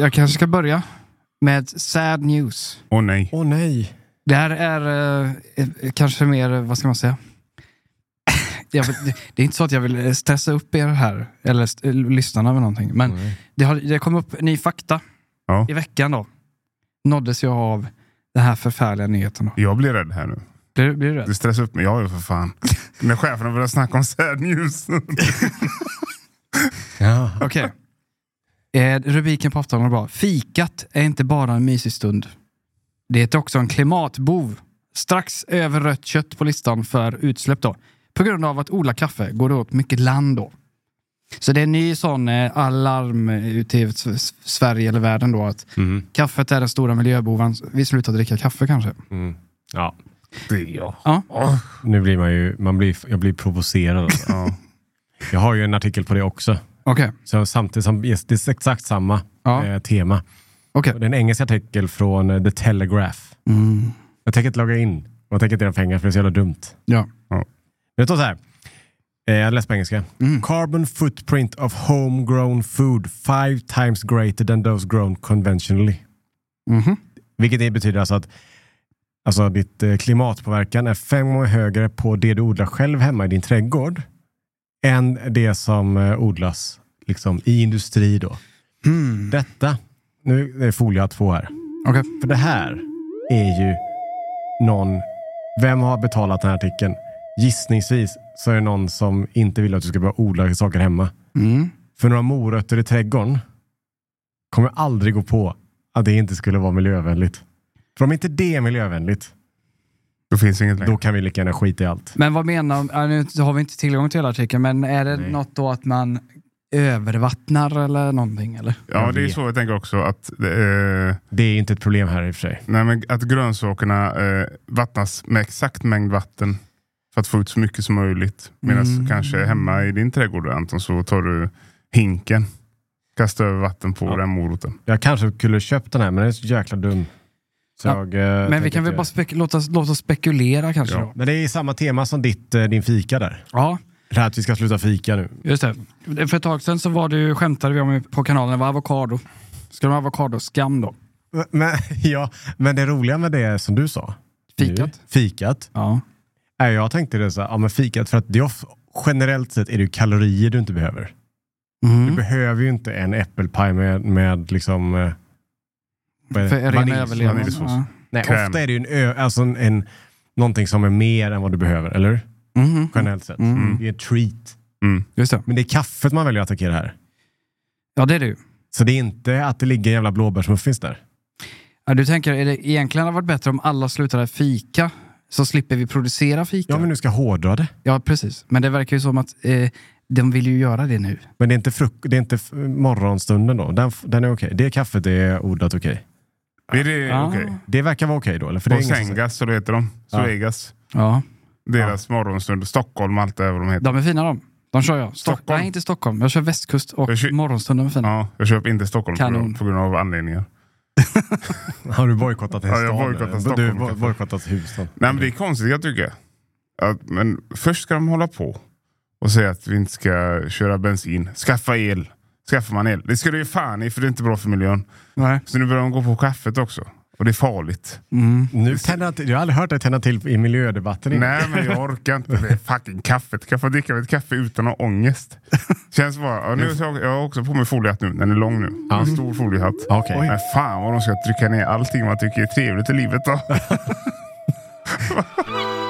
jag kanske ska börja med sad news. Åh nej. Åh nej. Det här är eh, eh, kanske mer, vad ska man säga? Jag det, är inte så att jag vill stressa upp er här, eller st- eh, lyssnarna med någonting. Men det, har, det kom upp ny fakta Ja. i veckan då. Nåddes jag av den här förfärliga nyheten. Då. Jag blir rädd här nu. Blir, blir du rädd? Du stressar upp mig. Ja, för fan. När cheferna börjar snacka om sad news. Ja. Okej. Eh, rubriken på Aftonbladet bra. Fikat är inte bara en mysig stund. Det är också en klimatbov. Strax över rött kött på listan för utsläpp då. På grund av att odla kaffe går det åt mycket land då. Så det är en ny sån eh, alarm ute i Sverige eller världen då att Mhm. kaffet är den stora miljöboven. Vi slutar dricka kaffe kanske. Mm. Ja. Ja. Nu blir man ju, man blir, jag blir provocerad. Ja. Jag har ju en artikel på det också. Okej. Så samtidigt som, yes, det är exakt samma Ja. eh, tema. Och Det är en engelsk artikel från eh, The Telegraph. Mm. Jag tänker inte logga in jag tänker inte dem pengar för det är så jävla dumt. Ja. Det står så här. Eh, jag läser på engelska. Mm. Carbon footprint of homegrown food five times greater than those grown conventionally. Mhm. Vilket det betyder alltså att alltså ditt eh, klimatpåverkan är fem gånger högre på det du odlar själv hemma i din trädgård än det som eh, odlas liksom, i industri. Då. Mm. Detta, nu är foliehatt två här. Okej. För det här är ju någon, vem har betalat den här artikeln? Gissningsvis så är det någon som inte vill att du ska börja odla saker hemma. Mm. För några morötter i trädgården kommer aldrig gå på att det inte skulle vara miljövänligt. För om inte det är miljövänligt, Då finns inget längre. då kan vi lika gärna skita i allt. Men vad menar, ja, nu har vi inte tillgång till hela artikeln, men är det Nej. något då att man övervattnar eller någonting? Eller? Ja, det är så jag tänker också. Att, eh, Det är inte ett problem här i och för sig. nej, men att grönsakerna eh, vattnas med exakt mängd vatten för att få ut så mycket som möjligt. Medan Mm. kanske hemma i din trädgård Anton så tar du hinken, kastar över vatten på Ja. den moroten. Jag kanske skulle köpt den här, men den är så jäkla dum. Ja, jag, eh, Men vi kan väl bara spek- låta, låta spekulera kanske Ja. då? Men det är samma tema som ditt, eh, din fika där. Ja, Det här att vi ska sluta fika nu. just det. För ett tag sedan så var det ju, skämtade vi om på kanalen, det var avokado. Ska de ha avokadoskam då? Men, ja, men det roliga med det som du sa. Fikat? Nu, fikat. Ja. Nej, jag tänkte det så här, ja men fikat för att det är generellt sett är det ju kalorier du inte behöver. Du Mm. behöver ju inte en äppelpaj med, med liksom... eh, vad är det? För ren överlevnad. vaniljsås. Ja. Nej, Kräm. ofta är det ju en, ö, alltså en, en, någonting som är mer än vad du behöver, eller? Mhm. Generellt sett. Mm. Det är en treat. Mm. Just det. Men det är kaffet man väljer att attackera här. Ja, det är det ju. Så det är inte att det ligger en jävla blåbärsmuffins där. Ja, du tänker, är det egentligen hade varit bättre om alla slutade fika? Så slipper vi producera fika. Ja, men nu ska hårdra det. Ja, precis. Men det verkar ju som att eh, de vill ju göra det nu. Men det är inte, fruk- det är inte morgonstunden då. Den, den är okej. Det kaffet är odlat okej. Är det Ja. okej? Det verkar vara okej då, eller? För det är Och ingen som- Sengas, så det heter de. Ja. Suegas. Ja, Deras morgonstund. Stockholm, allt det vad de heter. de är fina de. De kör jag. Stock- Stockholm. Nej, inte Stockholm. Jag kör västkust och Jag kör- morgonstunden är fina. Ja, jag köper inte Stockholm på Kanon. grund, på grund av anledningar. Har du bojkottat en Ja, jag stad? bojkottat eller? Stockholm, Du har kanske. bojkottat Huvudstaden. Nej, men det är konstigt jag tycker. Att, men först ska de hålla på och säga att vi inte ska köra bensin. Skaffa el. Skaffar man el. Det ska du ju fan i för det är inte bra för miljön. Nej. Så nu börjar de gå på kaffet också. Och det är farligt. Mm. Nu tänder jag, till, jag har aldrig hört dig tända till i miljödebatten innan. Nej men jag orkar inte. Det är fucking kaffet. Kan jag få dricka ett kaffe utan att ha ångest? Känns bara, ja, nu, jag, jag har också på mig foliehatt nu. Den är lång nu. Ja. En stor foliehatt. Okej. Men fan vad de ska trycka ner allting man tycker är trevligt i livet då.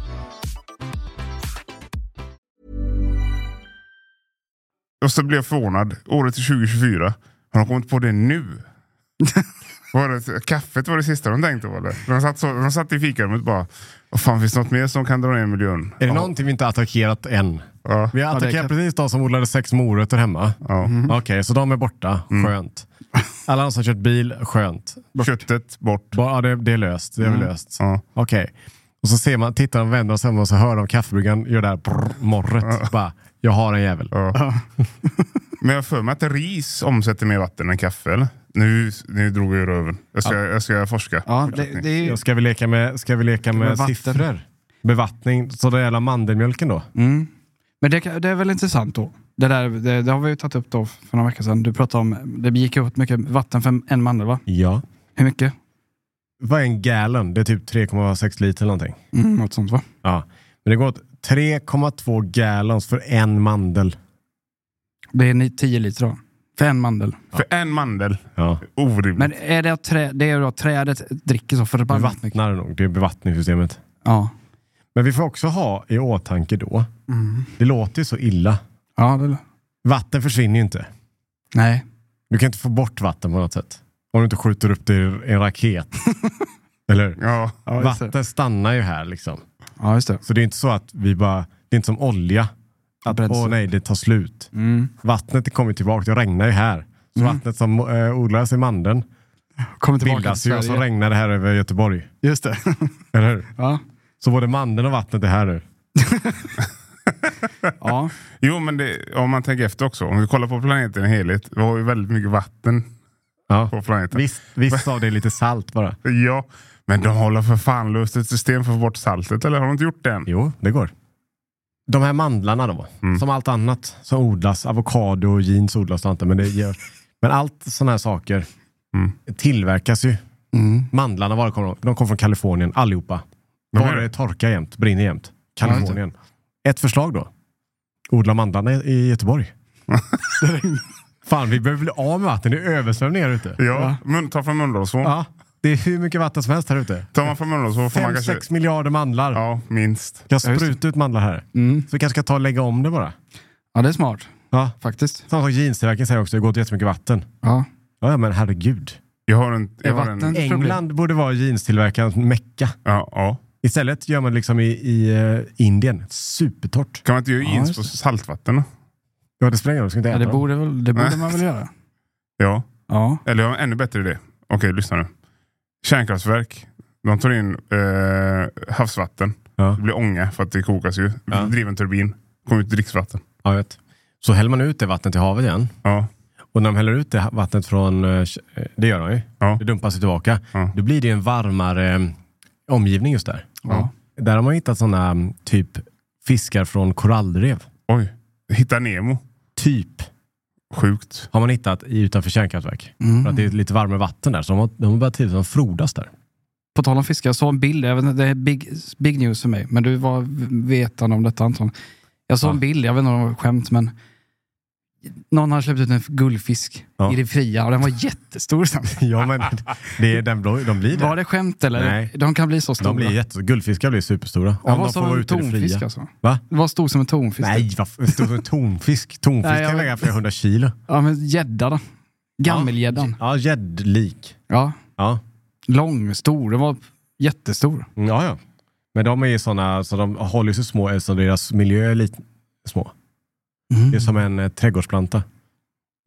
Och så blev jag förvånad. Året är 2024. Har de kommit på det nu? var det, kaffet var det sista de tänkte på eller? De satt, så, de satt i fikarummet och bara, vad fan finns det något mer som kan dra ner miljön? Är det någonting vi inte attackerat än? Ja. Vi har attackerat kan- precis de som odlade sex morötter hemma. Ja. Okej, så de är borta. Skönt. Alla de som kört bil, skönt. Köttet bort. Bara, ja, det, det är löst. Det är väl löst. Ja. Okej. Och så ser man, tittar de, vänder sig om och så hör de kaffebryggaren göra det här brrr, morret. Bara, jag har en jävel. Ja. Men jag har för mig att ris omsätter mer vatten än kaffe eller? Nu, nu drog jag röven. Jag ska, jag ska forska. Ja, det, det är, Ja, Ska vi leka med, ska vi leka med, Med vatten. siffror? Bevattning. Så det gäller mandelmjölken då? mm. Men det, det är väl intressant då. Det, där, det, det har vi ju tagit upp då för några veckor sedan. Du pratade om, det gick åt mycket vatten för en mandel va? Ja. Hur mycket? Vad är en gallon? Det är typ 3,6 liter eller någonting. Mm, något sånt va? Ja. Men det går åt 3,2 gallons för en mandel. Det är ni- 10 liter då. För en mandel. För en mandel. Ja. Orimligt. Men är det, att trä, det är då att trädet dricker så förbannat mycket? Bevattnar nog. Det är bevattningssystemet. Ja. Men vi får också ha i åtanke då. Mm. Det låter ju så illa. Ja, det, Vatten försvinner ju inte. nej. Du kan inte få bort vatten på något sätt. Om du inte skjuter upp det i en raket. Eller hur? Ja. Ja. Vatten stannar ju här liksom. Ja, just det. Så det är inte så att vi bara, det är inte som olja. Att åh nej, det tar slut. Mm. Vattnet kommer tillbaka, det regnar ju här. Så vattnet som äh, odlas i mandeln Kommer tillbaka bildas till ju och så regnar det här över Göteborg. Just det. Eller hur? ja. Så både mandeln och vattnet är här nu. ja. Jo, men det, om man tänker efter också. Om vi kollar på planeten i helhet. Vi har ju väldigt mycket vatten Ja. på planeten. Visst, visst av det är lite salt bara. Ja, men de håller för fan löst ett system för att få bort saltet. Eller har de inte gjort det än? Jo, det går. De här mandlarna då, Mm. som allt annat som odlas, avokado och jeans odlas inte, men det gör, men allt sådana här saker Mm. tillverkas ju. Mm. Mandlarna, var kommer de? De kom från Kalifornien, allihopa. De Var är det torkar jämt, brinner jämt. Kalifornien. Ett förslag då. Odla mandlarna i Göteborg. Fan, vi behöver bli av med vatten. Det är översvämningar ute. Ja, mun, ta från Mölndalsån. Ja, det är hur mycket vatten som helst här ute. Tar man från Mölndalsån får man kanske... 5-6 miljarder mandlar. Ja, minst. Jag spruta ut mandlar här. Mm. Så vi kanske ska ta och lägga om det bara. ja, det är smart Ja. faktiskt. Samma sak jeanstillverkaren säger också, det går åt jättemycket vatten. Ja. Ja, men herregud. Jag har en... Jag har en England borde vara jeanstillverkarens mecka. ja, ja. Istället gör man liksom i, i eh, Indien, supertorrt. Kan man inte göra Ja, jeans just på det. saltvatten då? Ja, det spelar ingen roll, du ska inte Ja, äta det dem. borde, väl, det borde man väl göra. Ja. Ja. Eller jag har en ännu bättre idé. Okej, lyssna nu. Kärnkraftverk. De tar in eh, havsvatten. Ja. Det blir ånga för att det kokas ju. Ja. Driver en turbin. Kommer ut dricksvatten. Ja, vet. Så häller man ut det vattnet i havet igen. Ja. Och när de häller ut det vattnet från, eh, det gör de ju, Ja. det dumpas tillbaka. Ja. Då blir det en varmare eh, omgivning just där. Ja. Där har man hittat sådana typ fiskar från korallrev. Oj. Hitta Nemo. Typ Sjukt. har man hittat i, utanför kärnkraftverk. Mm. För att det är lite varmare vatten där. Så de har, de har börjat till de frodas där. På tal om fiskar, jag såg en bild, jag vet inte, det är big, big news för mig, men du var vetande om detta Anton. Jag såg Ja. en bild, jag vet inte om det var skämt, men någon har släppt ut en guldfisk Ja. i det fria och den var jättestor. Ja, men det är den, de blir det. Var det skämt eller? Nej. De kan bli så stora. De blir jätte, guldfiskar blir superstora. Den Om var de får vara ute i det fria. alltså. Va? Var stor som en tonfisk. Nej, vad stor som en tonfisk. Tonfisk Nej, kan väga flera hundra kilo. Ja, men gädda då. Gammelgäddan. Ja, gäddlik. Ja. Ja. Lång, stor. Den var jättestor. Ja, ja. Men de är ju sådana, så de håller sig små eftersom deras miljö är lite små. Det är som en eh, trädgårdsplanta.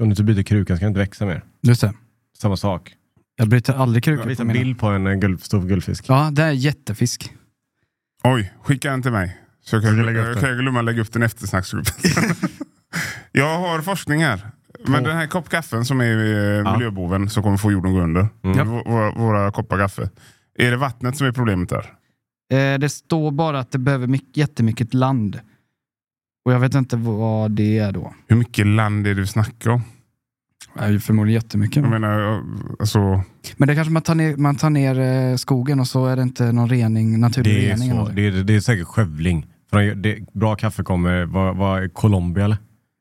Om du inte byter krukan ska den inte växa mer. Just det. Samma sak. Jag bryter aldrig Jag krukor en bild på en eh, guld, stor guldfisk. Ja, det är jättefisk. Oj, skicka en till mig. Så kan jag, lägga upp jag den. kan jag glömma lägga upp den i eftersnacksgruppen. jag har forskning här. Men På- den här kopp kaffen som är eh, Ja. miljöboven som kommer få jorden att gå under. Mm. Vå- Våra, våra koppar kaffe. Är det vattnet som är problemet där? Eh, det står bara att det behöver mycket, jättemycket land. Och jag vet inte vad det är då. Hur mycket land är det vi snackar om? Ju förmodligen jättemycket. Jag menar, alltså, Men det kanske man tar ner, man tar ner eh, skogen och så är det inte någon rening, naturlig Det är, rening. så, det, är, det är säkert skövling. För de- det, bra kaffe kommer, vad, vad, Colombia eller?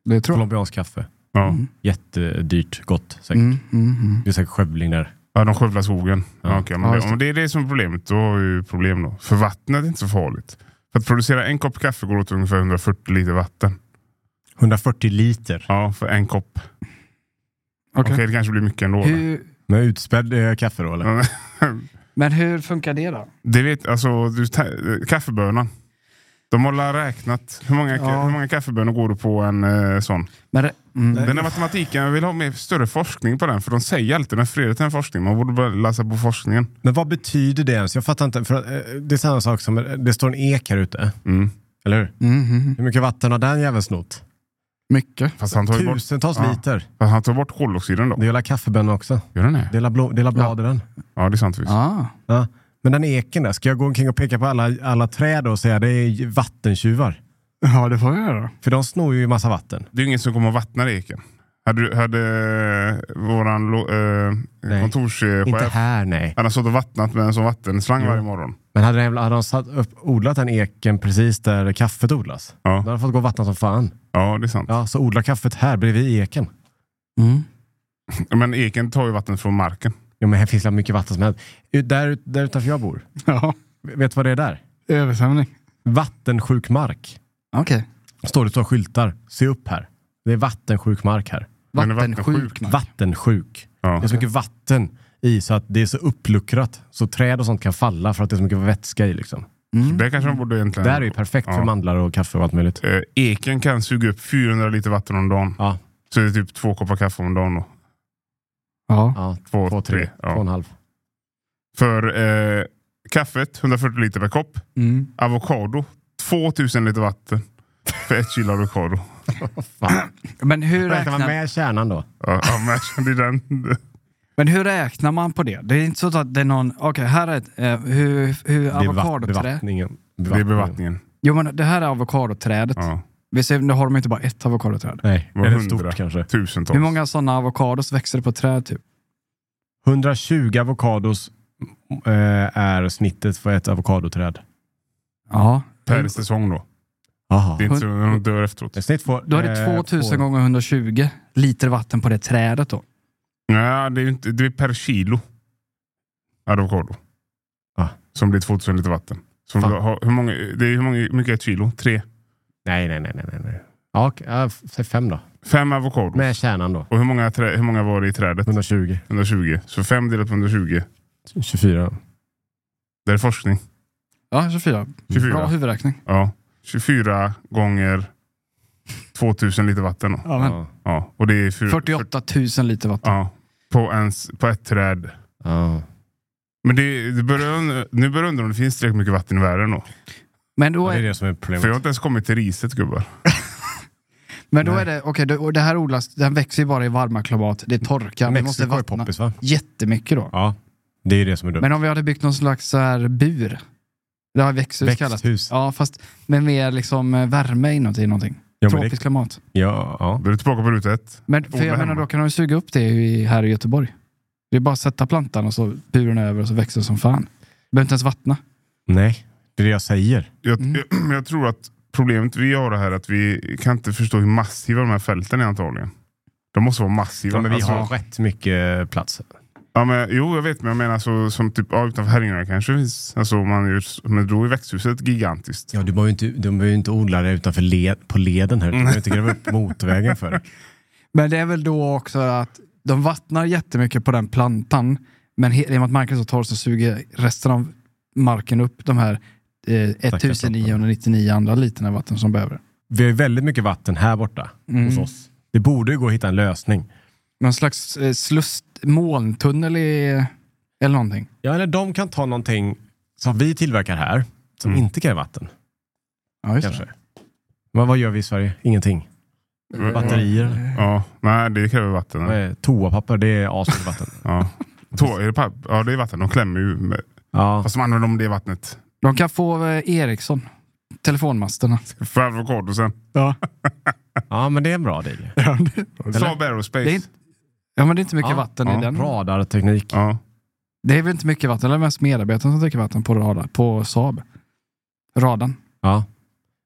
Det tror jag. Colombiansk kaffe. Ja. Mm. Jättedyrt, gott säkert. Mm, mm, mm. Det är säkert skövling där. Ja, de skövlar skogen. Ja. Ja. okej, men Ja, det, om det är det som är problemet, då har vi ju problem då. För vattnet är inte så farligt. För att producera en kopp kaffe går åt ungefär 140 liter vatten. 140 liter. Ja, för en kopp. Okej. Okej, det kanske blir mycket ändå. Hur, Med utspädd eh, kaffe då eller? men hur funkar det då? Det vet, alltså, du, ta- kaffebönan. De har räknat. Hur många, Ja. hur många kaffebönor går det på en eh, sån? Men, det- mm. Den här matematiken, jag vill ha mer, större forskning på den. För de säger alltid när Fredrik till en forskning. Man borde bara läsa på forskningen. Men vad betyder det ens? Jag fattar inte. För, eh, det är samma sak som, eh, det står en ek här ute. Mm. Eller hur? Mm, mm, Hur mycket vatten har den jäveln snott? mycket. Fast han tar bort, Tusentals Ja. liter. fast han tar bort koldioxiden då. Det gäller kaffebönor också. Gör den det? Dela, blå, dela blad i den. Ja, det är sant. Visst. Ah. Ja. Men den eken där, ska jag gå omkring och peka på alla, alla träd och säga det är vattentjuvar? Ja, det får vi göra. För de snor ju massa vatten. Det är ju ingen som kommer att vattna eken. Hade, du- hade eh, våran eh, kontorschef Inte här nej. han har stått och vattnat med en sån vattenslang Jo. varje morgon. Men hade, de- hade de satt upp, odlat den eken precis där kaffet odlas? Ja. Då hade de fått gå och vattna som fan. Ja, det är sant. Ja, så odla kaffet här bredvid eken. Mm. Men eken tar ju vatten från marken. Ja, men här finns det mycket vatten som helst. Där, där utanför jag bor. Ja, Vet du vad det är där? översvämning. Vattensjuk mark. Okej. Står det står skyltar. Se upp här. Det är vattensjuk mark här. Är Vattensjuk. vattensjuk. mark. Vattensjuk. Ja. Det är så mycket vatten i så att det är så uppluckrat. Så träd och sånt kan falla för att det är så mycket vätska i. Liksom. Mm. Det kanske de borde egentligen... Det här är ju perfekt för Ja. mandlar och kaffe och allt möjligt. Eh, eken kan suga upp 400 liter vatten om dagen. Ja, Så det är typ två koppar kaffe om dagen. Då. Ja. ja Två, två, tre, tre, ja. två och en halv. För eh, kaffet, 140 liter per kopp. Mm. Avokado, 2000 liter vatten. För ett kilo avokado. Men, hur Räknar man med kärnan då? Ja, ja, är den. men hur räknar man på det? Det är inte så att det är någon... Okej, här är ett... Eh, hur hur Det är vatt- avokadoträd... bevattningen. Det är bevattningen. Jo, men det här är avokadoträdet. Ja. Vi ser, nu har de inte bara ett avokadoträd. Nej, det hundra? stort kanske? Tusentals. Hur många sådana avokados växer det på träd? Typ? 120 avokados eh, är snittet för ett avokadoträd. Ja. Per säsong då. Aha. Det är inte så när de dör efteråt. Ett snitt får, Då är det eh, 2000 får- gånger 120 liter vatten på det trädet då. Nej, det är, inte, det är per kilo avokado. Ah. Som blir 2000 liter vatten. Som har, hur, många, det är hur många, mycket är ett kilo? Tre? Nej, nej, nej. nej, nej. Ja, f- säg fem då. Fem avokado. Med kärnan då. Och hur många, trä, hur många var det i trädet? 120. 120. Så fem delat på 120. 24. Det är forskning. Ja, 24. 24. Bra huvudräkning. Ja. 24 gånger 2000 liter vatten. Då. Ja, men, Ja. Och det är fyr- 48 000 liter vatten. Ja. På, ens, på ett träd. Ja. Men det, det börjar, nu börjar jag undra om det finns tillräckligt mycket vatten i världen då. Men då Ja, det är det som är För jag har problemet. inte ens kommit till riset gubbar. men då Nej. är det, okej, och det här odlas, den växer ju bara i varma klimat. Det är torka. Vi måste vattna poppis va? jättemycket då. Ja, det är det som är dumt. Men om vi hade byggt någon slags så här bur. Det har växthus. Växthus. Ja, fast med mer liksom eh, värme inuti någonting. Ja, Tropiskt det, klimat. ja, ja. Då är du tillbaka på ruta ett. Men för jag menar, då kan de suga upp det i, här i Göteborg. Det är bara att sätta plantan och så buren över och så växer det som fan. Behöver inte ens vattna. Nej, det är det jag säger. Jag, Mm. jag, jag tror att problemet vi har det här är att vi kan inte förstå hur massiva de här fälten är antagligen. De måste vara massiva. Ja, men vi Alltså- har rätt mycket plats. Ja, men, jo, jag vet, men jag menar så, som typ ja, utanför Herrljunga kanske finns. Alltså, man gör, men då är växthuset gigantiskt. Ja, du behöver ju inte, du behöver ju inte odla det utanför led, på leden här. Du behöver inte gräva upp motorvägen för det. Men det är väl då också att de vattnar jättemycket på den plantan. Men i och med att marken är så torr så suger resten av marken upp de här eh, 1999 andra literna vatten som behöver. Vi har ju väldigt mycket vatten här borta Mm. hos oss. Det borde ju gå att hitta en lösning. Någon slags eh, sluss, molntunnel i, eller någonting. Ja, eller de kan ta någonting som vi tillverkar här, som Mm. inte kräver vatten. Ja, just Kanske. Men vad gör vi i Sverige? Ingenting. Batterier. Ja, nej, det kräver vatten. Är Toapapper, det är asmycket vatten. Ja. Tå, är det papp? Ja, det är vatten. De klämmer ju. Med, Ja. fast de använder de det vattnet. De kan få eh, Ericsson. Telefonmasterna. För avokadosen. Ja. ja, men det är en bra deal. Saab Aerospace. Det är Ja, men det är inte mycket Ja, vatten ja, i den. Radarteknik. Ja. Det är väl inte mycket vatten, det är mest medarbetarna som dricker vatten på radar, på Saab. Radan. Ja.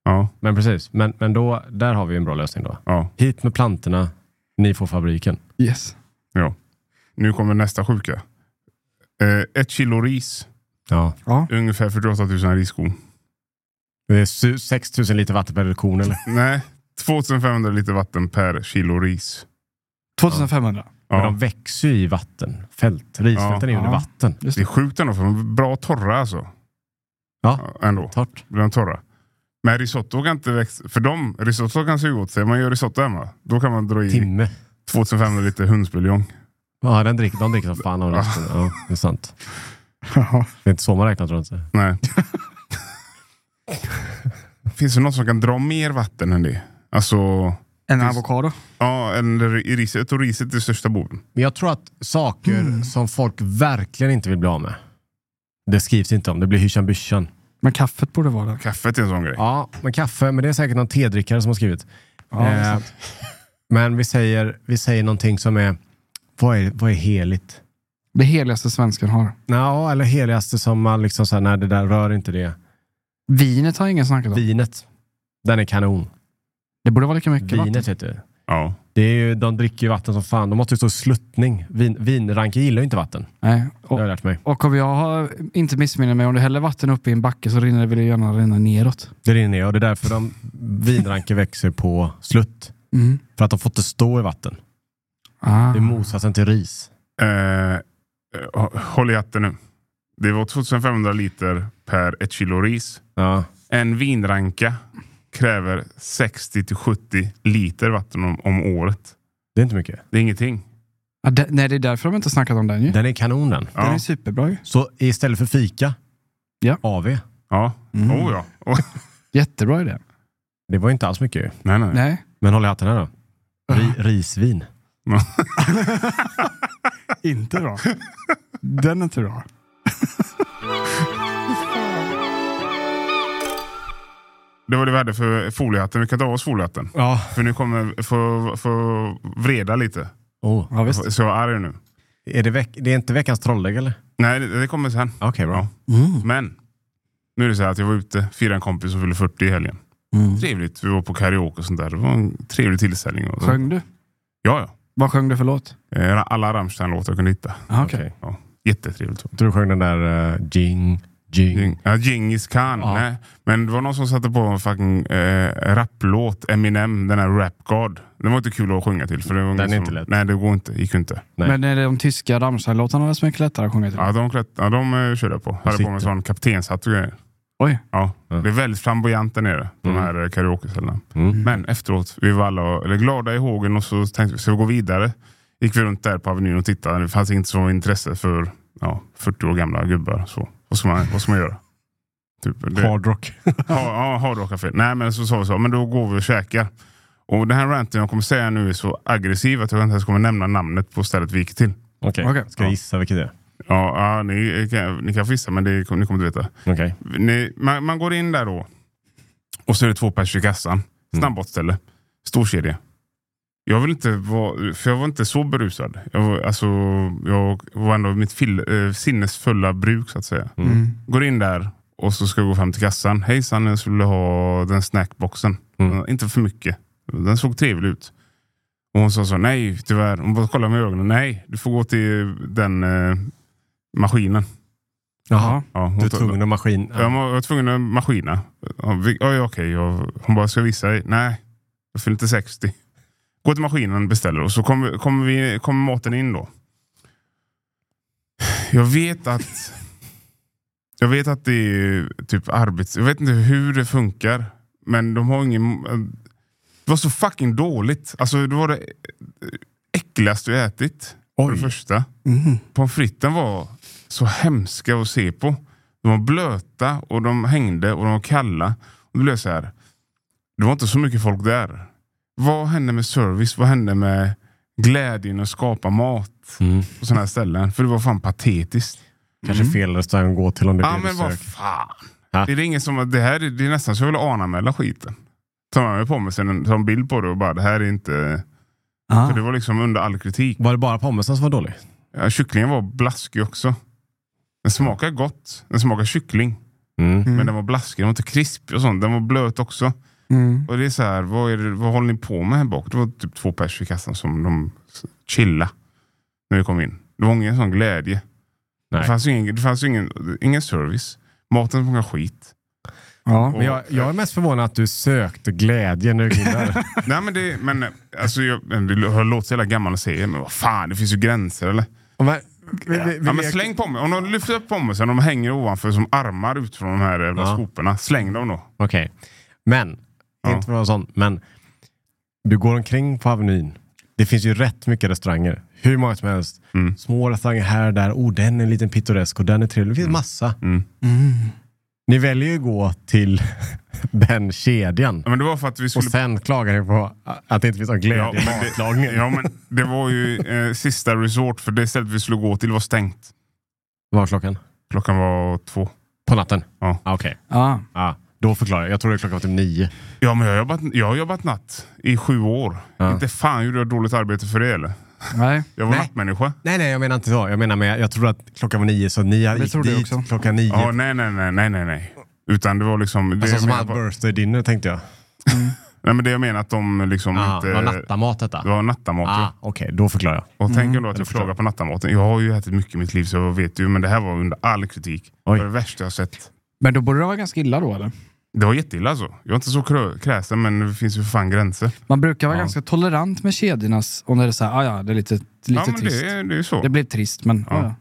Ja, Men precis, men, men då, där har vi en bra lösning då. ja, Hit med plantorna, ni får fabriken. Yes. ja. Nu kommer nästa sjuka. Eh, ett kilo ris, Ja. Ja. ungefär 48 000 riskorn. Det är su- 6 000 liter vatten per kon eller? Nej, 2500 liter vatten per kilo ris. 2500. Men Ja. de växer ju i vattenfält. Risfälten är ju Ja. under vatten. Just Det är sjukt ändå, för de är bra torra alltså. Ja, Ändå. torrt. Blir de torra. Men risotto kan inte växa, för dem, risotto kan suga åt sig. Man gör risotto hemma, då kan man dra i Timme. 2500 liter hundsbuljong. Ja, den dricker, de dricker som fan av resten. Ja, det är sant. Det är inte så man räknar tror jag inte. Nej. Finns det något som kan dra mer vatten än det? Alltså, En avokado. ja, eller riset. Tror riset är det största boven. Men jag tror att saker som folk verkligen inte vill bli av med. Det skrivs inte om. Det blir hyschan byschan. Men kaffet borde vara där. Kaffet är en sån grej. Ja, men kaffe. Men det är säkert någon tedrickare som har skrivit. Ja, det Eh, men vi säger, vi säger någonting som är... Vad är, vad är heligt? Det heligaste svensken har. Ja, eller heligaste som man liksom säger, nej det där rör inte det. Vinet har ingen snackat om. Vinet. Den är kanon. Det borde vara lika mycket Vinet vatten. heter det. Ja. det är ju, de dricker ju vatten som fan. De måste ju stå i sluttning. Vin, vinranker gillar ju inte vatten. Nej. Det har jag Och, lärt mig. och om jag har inte missminner mig, om du häller vatten upp i en backe så rinner det väl gärna rinna neråt. Det rinner ner och det är därför de vinranker växer på slutt. Mm. För att de får inte stå i vatten. Ah. Det är motsatsen till ris. Eh, håll i hatten nu. Det var 2500 liter per ett kilo ris. Ja. En vinranka kräver 60 till 70 liter vatten om, om året. Det är inte mycket. Det är ingenting. Ja, det, nej, det är därför de inte snackat om den ju. Den är kanon den. Den Ja. är superbra ju. Så istället för fika, Ja. AV. Ja. Mm. Oh, ja. Oh. Jättebra idé. Det var inte alls mycket ju. Nej, nej. Nej. Men håll i hatten här då. Ri, risvin. inte bra. Den är inte bra. Det var det vi hade för foliehatten. Vi kan ta av oss foliehatten. Ja. För nu kommer få, få vreda lite. Oh. Ja, visst. Så jag är arg nu. Är det, veck, det är inte veckans trollägg eller? Nej, det, det kommer sen. Okej, bra. Ja. Mm. Men nu är det så här att jag var ute, firade en kompis som fyllde 40 i helgen. Mm. Trevligt. Vi var på karaoke och sånt där. Det var en trevlig tillställning. Och så. Sjöng du? Ja, ja. Vad sjöng du för låt? Eh, Alla Rammstein-låtar jag kunde hitta. Ah, okej. Okej. Jättetrevligt. Jag tror du sjöng den där uh, Jing, Jing. Ja, Djingis khan. Ja. Nej. Men det var någon som satte på en fucking eh, rapplåt, Eminem, den här Rap God. Den var inte kul att sjunga till. För det var Den är som, inte lätt. Nej, det går inte. gick inte. Nej. Men är det de tyska Rammstein-låtarna som är mycket lättare att sjunga till? Ja, de, klätt, ja, de eh, körde jag på. Hade på mig en sån kaptenshatt och grejer. Oj. Ja. Det är väldigt flamboyant där nere, de Mm. här eh, karaokeställena. Mm. Men efteråt, vi var alla eller, glada i hågen och så tänkte vi, ska vi gå vidare? Gick vi runt där på Avenyn och tittade. Det fanns inte så intresse för ja, 40 år gamla gubbar. Så, vad, ska man, vad ska man göra? Typ, det, Hardrock. Ja, ja Hard Rock Café. Nej men så sa vi så, men då går vi och käkar. Och den här ranten jag kommer säga nu är så aggressiv att jag inte ens kommer nämna namnet på stället vi gick till. Okej, Okej. ska jag gissa vilket det är? Ja, ja ni, kan, ni kan få gissa men det, ni kommer inte veta. Okej. Ni, man, man går in där då och så är det två pers i kassan. Snabbmatsställe. Stor kedja. Jag vill inte vara, för jag var inte så berusad. Jag var, alltså, jag var ändå i mitt fill, eh, sinnesfulla bruk så att säga. Mm. Går in där och så ska jag gå fram till kassan. Hejsan, jag skulle ha den snackboxen. Mm. Inte för mycket. Den såg trevlig ut. Och hon sa så, nej tyvärr. Hon bara kollade med ögonen. Nej, du får gå till den eh, maskinen. Jaha. Ja, Du är tog- tvungen att maskin... jag var, jag var tvungen att maskina. Ja, ja, ja, okej. Jag- Hon bara, ska visa dig? Nej, jag fyller inte 60. Gå till maskinen, beställer och så kommer, kommer, vi, kommer maten in då. Jag vet att jag vet att det är typ arbets... Jag vet inte hur det funkar. Men de har ingen... Det var så fucking dåligt. Alltså det var det äckligaste jag ätit. För det Oj. första. Mm. Pommes fritesen var så hemska att se på. De var blöta och de hängde och de var kalla. Och det blev så här. Det var inte så mycket folk där. Vad hände med service? Vad hände med glädjen att skapa mat Mm. på sådana här ställen? För det var fan patetiskt. Kanske fel restaurang att gå till om det är Ja det men du vad fan. Ja. Det är ingen som, det här är- det är nästan så jag vill anmäla skiten. Tar man med på mig sen en, tar en bild på det och bara det här är inte... Ah. För det var liksom under all kritik. Var det bara pommesen som var dålig? Ja, kycklingen var blaskig också. Den smakar gott. Den smakar kyckling. Mm. Men den var blaskig, den var inte krispig och sånt. Den var blöt också. Mm. Och det är så här, vad, är det, vad håller ni på med här bak? Det var typ två pers i kassan som de chilla när vi kom in. Det var ingen sån glädje. Nej. Det fanns ju ingen, det fanns ju ingen, ingen service. Maten smakade skit. Ja. Men jag, jag är mest förvånad att du sökte glädje när du där. Nej men det, men, alltså, jag, det har låtit så jävla gammal att säga, men vad fan, det finns ju gränser eller? Vi, Ja, men släng pommes. Om de lyfter upp pommesen, de hänger ovanför som armar ut från de här jävla Ja. skoporna. Släng dem då. Okej. Men, Ja. inte för att sån, men du går omkring på Avenyn. Det finns ju rätt mycket restauranger. Hur många som helst. Mm. Små restauranger här och där. Oh, den är en liten pittoresk och den är trevlig. Det finns massa. Mm. Ni väljer ju att gå till den kedjan. Ja, men det var för att vi Och skulle... sen klagar ni på att det inte finns någon glädje Ja, i matlagningen. Ja, men det var ju eh, sista resort, för det stället vi skulle gå till var stängt. Vad var klockan? Klockan var två. På natten? Ja. Ah, Okej. Ja. Ah, då förklarar jag. Jag trodde klockan var typ nio. Ja, men jag har jobbat, jag har jobbat natt i sju år. Ja. Inte fan gjorde jag dåligt arbete för det eller? Nej. Jag var Nej. nattmänniska. Nej, nej, jag menar inte så. Jag menar med, jag trodde att klockan var nio, så ni gick dit också. klockan nio. Ja, nej, nej, nej, nej, nej, nej. Utan det var liksom... Det alltså som hade birthday dinner tänkte jag. nej, men det jag menar att de liksom Ah, inte... det var nattamat detta? Det var nattamat. Ah, ja. Okej, då förklarar jag. Och tänk ändå att det jag klagar på nattamaten. Jag har ju ätit mycket i mitt liv så jag vet ju, men det här var under all kritik. Oj. Det var det värsta jag sett. Men då borde det vara ganska illa då eller? Det var jätteilla alltså. Jag är inte så kräsen men det finns ju för fan gränser. Man brukar vara Ja. ganska tolerant med kedjornas, om det är så här, ah, ja, det är lite, lite ja, men trist. det, Det, är- det så. blir trist, men ja. ja.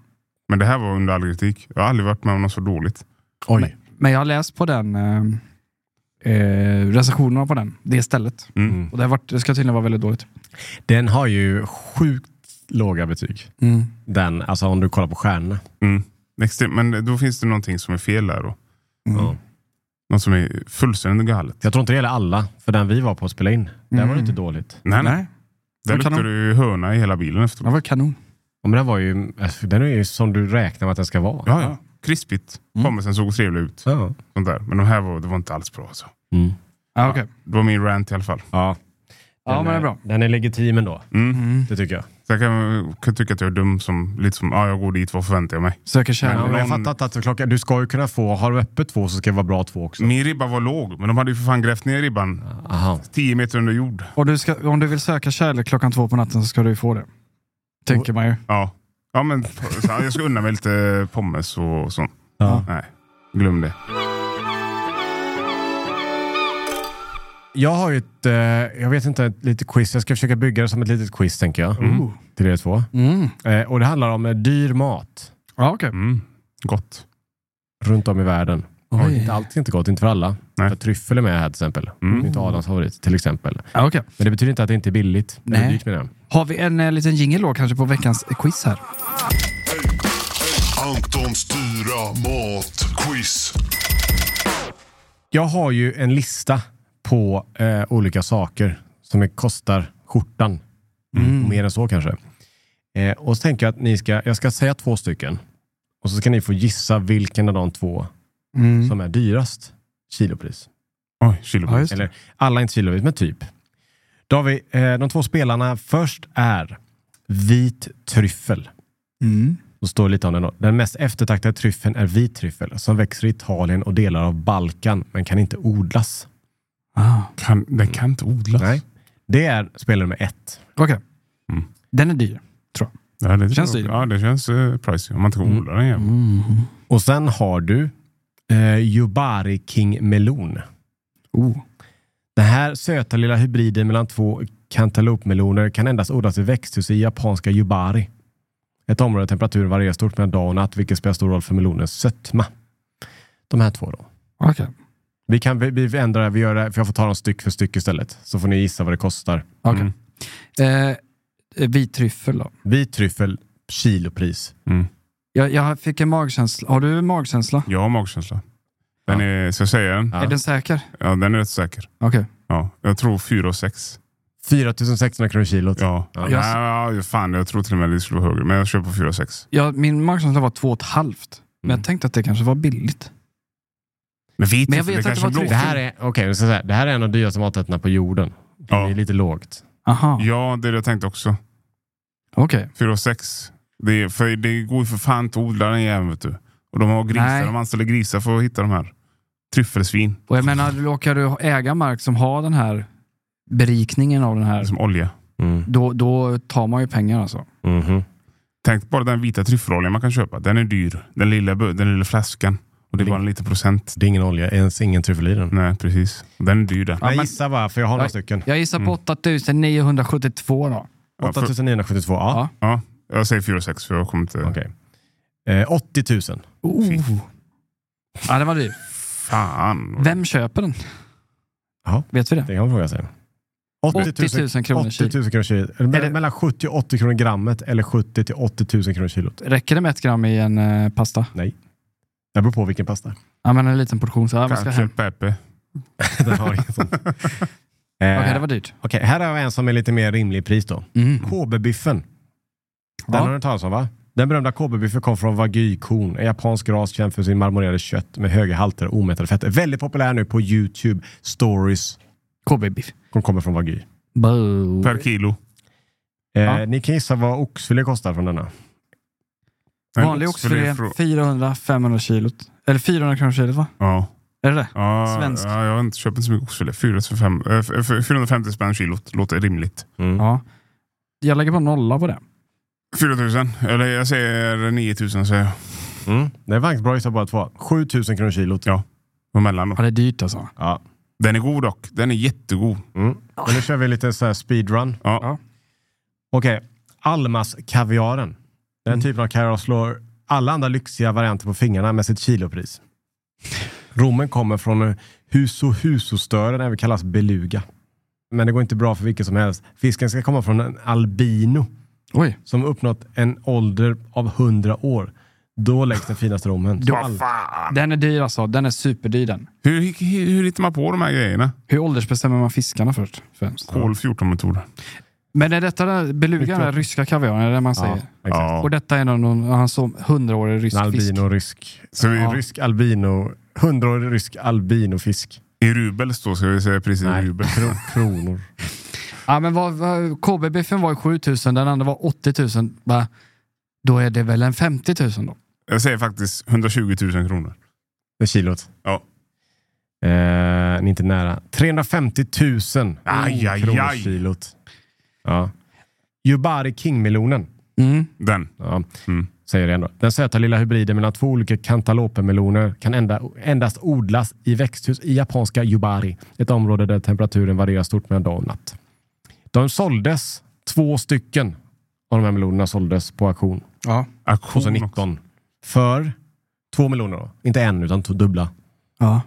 Men det här var under all kritik. Jag har aldrig varit med om något så dåligt. Oj. Men jag har läst på den eh, eh, recensionerna på den, det stället. Mm. Mm. Och det, har varit, det ska tydligen vara väldigt dåligt. Den har ju sjukt låga betyg. Den, alltså om du kollar på stjärnorna. Mm. Men då finns det någonting som är fel där då. Ja. Något som är fullständigt galet. Jag tror inte det gäller alla, för den vi var på att spela in, där var det inte dåligt. Nej, nej. Nej, Där luktar det ju höna i hela bilen det efteråt. var kanon. Ja, men den var ju, alltså, den är ju som du räknar med att den ska vara. Ja, ja. Krispigt. Pommesen såg trevlig ut. Ja. Sånt där. Men de här var, det var inte alls bra alltså. Mm. Ja, okej. Det var min rant i alla fall. Ja. Ja, Den men det är bra. Den är legitim ändå, Mm. det tycker jag. Så jag kan, kan tycka att jag är dum som lite som, ja jag går dit, vad förväntar jag mig? Söker Ja, kärlek. men jag fattar att klockan, du ska ju kunna få, har du öppet två så ska det vara bra två också. Min ribba var låg, men de hade ju för fan grävt ner ribban Aha. 10 meter under jord. Och du ska, om du vill söka kärlek klockan två på natten så ska du ju få det. Tänker man ju. Ja, ja men jag ska unna mig lite pommes och sånt. Ja. Nej, glöm det. Jag har ju ett, eh, jag vet inte, ett litet quiz. Jag ska försöka bygga det som ett litet quiz tänker jag. Till er två. Mm. Eh, och det handlar om eh, dyr mat Ja, okej. Mm. Gott. runt om i världen. Oj. Inte allt är inte gott, inte för alla. Nej. För tryffel är med här till exempel. Mm. Inte Adams favorit till exempel. Ja, okej. Men det betyder inte att det inte är billigt. Det är Nej. dyrt med det. Har vi en eh, liten jingle då kanske på veckans quiz här? Antons dyra matquiz. Jag har ju en lista på eh, olika saker som är, kostar skjortan. Mm. Mer än så kanske. Eh, och så tänker jag att ni ska, jag ska säga två stycken. Och så ska ni få gissa vilken av de två Mm. som är dyrast kilopris. Oj, kilopris. Ja. Eller alla inte kilopris, men typ. Då har vi, eh, de två spelarna först är vit tryffel. Mm. Då står lite om den då. Den mest eftertraktade tryffeln är vit tryffel som växer i Italien och delar av Balkan men kan inte odlas. Ah. Kan, det kan inte odlas. Nej. Det är spelare nummer ett. Okej. Mm. Den är dyr, tror jag. Ja, det Känns det. det. Ja, det känns uh, pricey. Om man inte kan Mm. odla den jäveln. Och sen har du eh, Yubari King Melon. Oh. Den här söta lilla hybriden mellan två kantalopmeloner kan endast odlas i växthus i japanska Yubari. Ett område där temperaturen varierar stort mellan dag och natt, vilket spelar stor roll för melonens sötma. De här två då. Okej. Vi kan vi, vi ändrar vi gör det, för jag får ta dem styck för styck istället. Så får ni gissa vad det kostar. Okej. Eh, eh, vit tryffel då? Vit tryffel, kilopris. Mm. Jag, jag fick en magkänsla. Har du magkänsla? Jag har magkänsla. Den är, ska jag säga den? Ja. Är den säker? Ja, den är rätt säker. Okej. Ja, jag tror 4 och 6. 4600 kronor kilot. Ja. Ja. Ja. Ja, fan, jag tror till och med det skulle vara högre. Men jag köper 4 och 6. Ja, min magkänsla var två och ett halvt. Men Mm. jag tänkte att det kanske var billigt. Men, vit Men jag vet det att det var Det blå. här är, jag säga, det här är en av de dyraste maträtterna på jorden. Det Ja. är lite lågt. Aha, Ja, det är det jag tänkte också. okej. 4 och 6. Det, för det går ju för fan inte att odla den jäveln vet du. Och de har grisar, Nej. de anställer grisar för att hitta de här. Tryffelsvin, Och jag menar, råkar du äga mark som har den här berikningen av den här, som olja. Mm. då, då tar man ju pengar alltså. Mhm. Tänk bara den vita tryffeloljan man kan köpa. Den är dyr. Den lilla, den lilla flaskan. Och det är bara en liten procent. Det är ingen olja, ens ingen tryffel i den. Nej, precis. Den är dyr den. Jag men- gissar bara, för jag har några Ja. stycken. Jag gissar på 8972 då. Ja, för, 8972, ja. Ja. Ja, jag säger 4 6 för jag kommer inte... Okej. Eh, 80 000. Oh. Ja, det var dyrt. Fan. Vem köper den? Ja. Vet vi det? Det kan man fråga sig. 80 000 kronor 80 000 kronor kilo. Är det Mellan 70 och 80 kronor grammet eller 70 till 80 000 kronor kilot? Räcker det med ett gram i en eh, pasta? Nej. Det beror på vilken pasta. Ja, men en liten portion. Så, ja, man ska hem. Kanske Pepe. Den har inget sånt. Eh, Okej, det var dyrt. Okej, här har vi en som är lite mer rimlig pris då. Mm. KB-biffen. Den Ja. har du talat om va? Den berömda KB-biffen kom från wagyu-korn, en japansk ras känd för sin marmorerade kött med höga halter av omättade fetter. Väldigt populär nu på YouTube stories. KB-biff. som kommer från wagyu. Boo. Per kilo. Eh, Ja. Ni kan gissa vad oxfilé kostar från denna. En Vanlig oxfilé, frå- 400-500 kilot. Eller 400 kronor kilot va? Ja. Är det det? Ja, Svensk. Ja, jag har inte köpt så mycket oxfilé. 405, eh, 450 spänn kilot. Låter rimligt. Mm. Ja. Jag lägger på nolla på det. 4000. Eller jag säger 9000 säger jag. Mm. Det är faktiskt bra gissat båda två. 7000 kronor kilot. Ja. Och mellan då. Ja, det är dyrt alltså. Ja. Den är god dock. Den är jättegod. Mm. Men nu kör vi lite så här speedrun. Ja. Ja. Okej, Almas-kaviaren. Den Mm. typen av kaviar slår alla andra lyxiga varianter på fingrarna med sitt kilopris. Rommen kommer från huso huso-stören, även kallas beluga. Men det går inte bra för vilket som helst. Fisken ska komma från en albino Oj. som uppnått en ålder av 100 år. Då läggs den finaste rommen. All- fan. Den är dyr alltså. Den är superdyr den. Hur, hur, hur hittar man på de här grejerna? Hur åldersbestämmer man fiskarna först? Främst? Kol 14-metoder. Men är detta där, beluga den ryska kaviaren? Är det man säger? Ja, exakt. Ja. Och detta är någon, han så hundraårig rysk fisk? albino rysk. Så vi, Ja. Rysk albino. 100-årig rysk albinofisk. I rubels då ska vi säga priset i rubel. kro- kronor. Ja, men vad, vad, KB-biffen var ju 7000, den andra var 80 000. Va? Då är det väl en 50 000 då? Jag säger faktiskt 120 000 kronor. För kilot. Ja. Eh, ni är inte nära. 350 000 Aj, aj, kronor aj. kilot. Ja. Yubari King-melonen. Mm. Den. Ja, Mm. säger det ändå. Den söta lilla hybriden mellan två olika kantalopemeloner kan enda, endast odlas i växthus i japanska Yubari. Ett område där temperaturen varierar stort mellan dag och natt. De såldes, två stycken av de här melonerna såldes på auktion Ja. Auktion också. 2019. För två miljoner då. Inte en utan två dubbla. ja.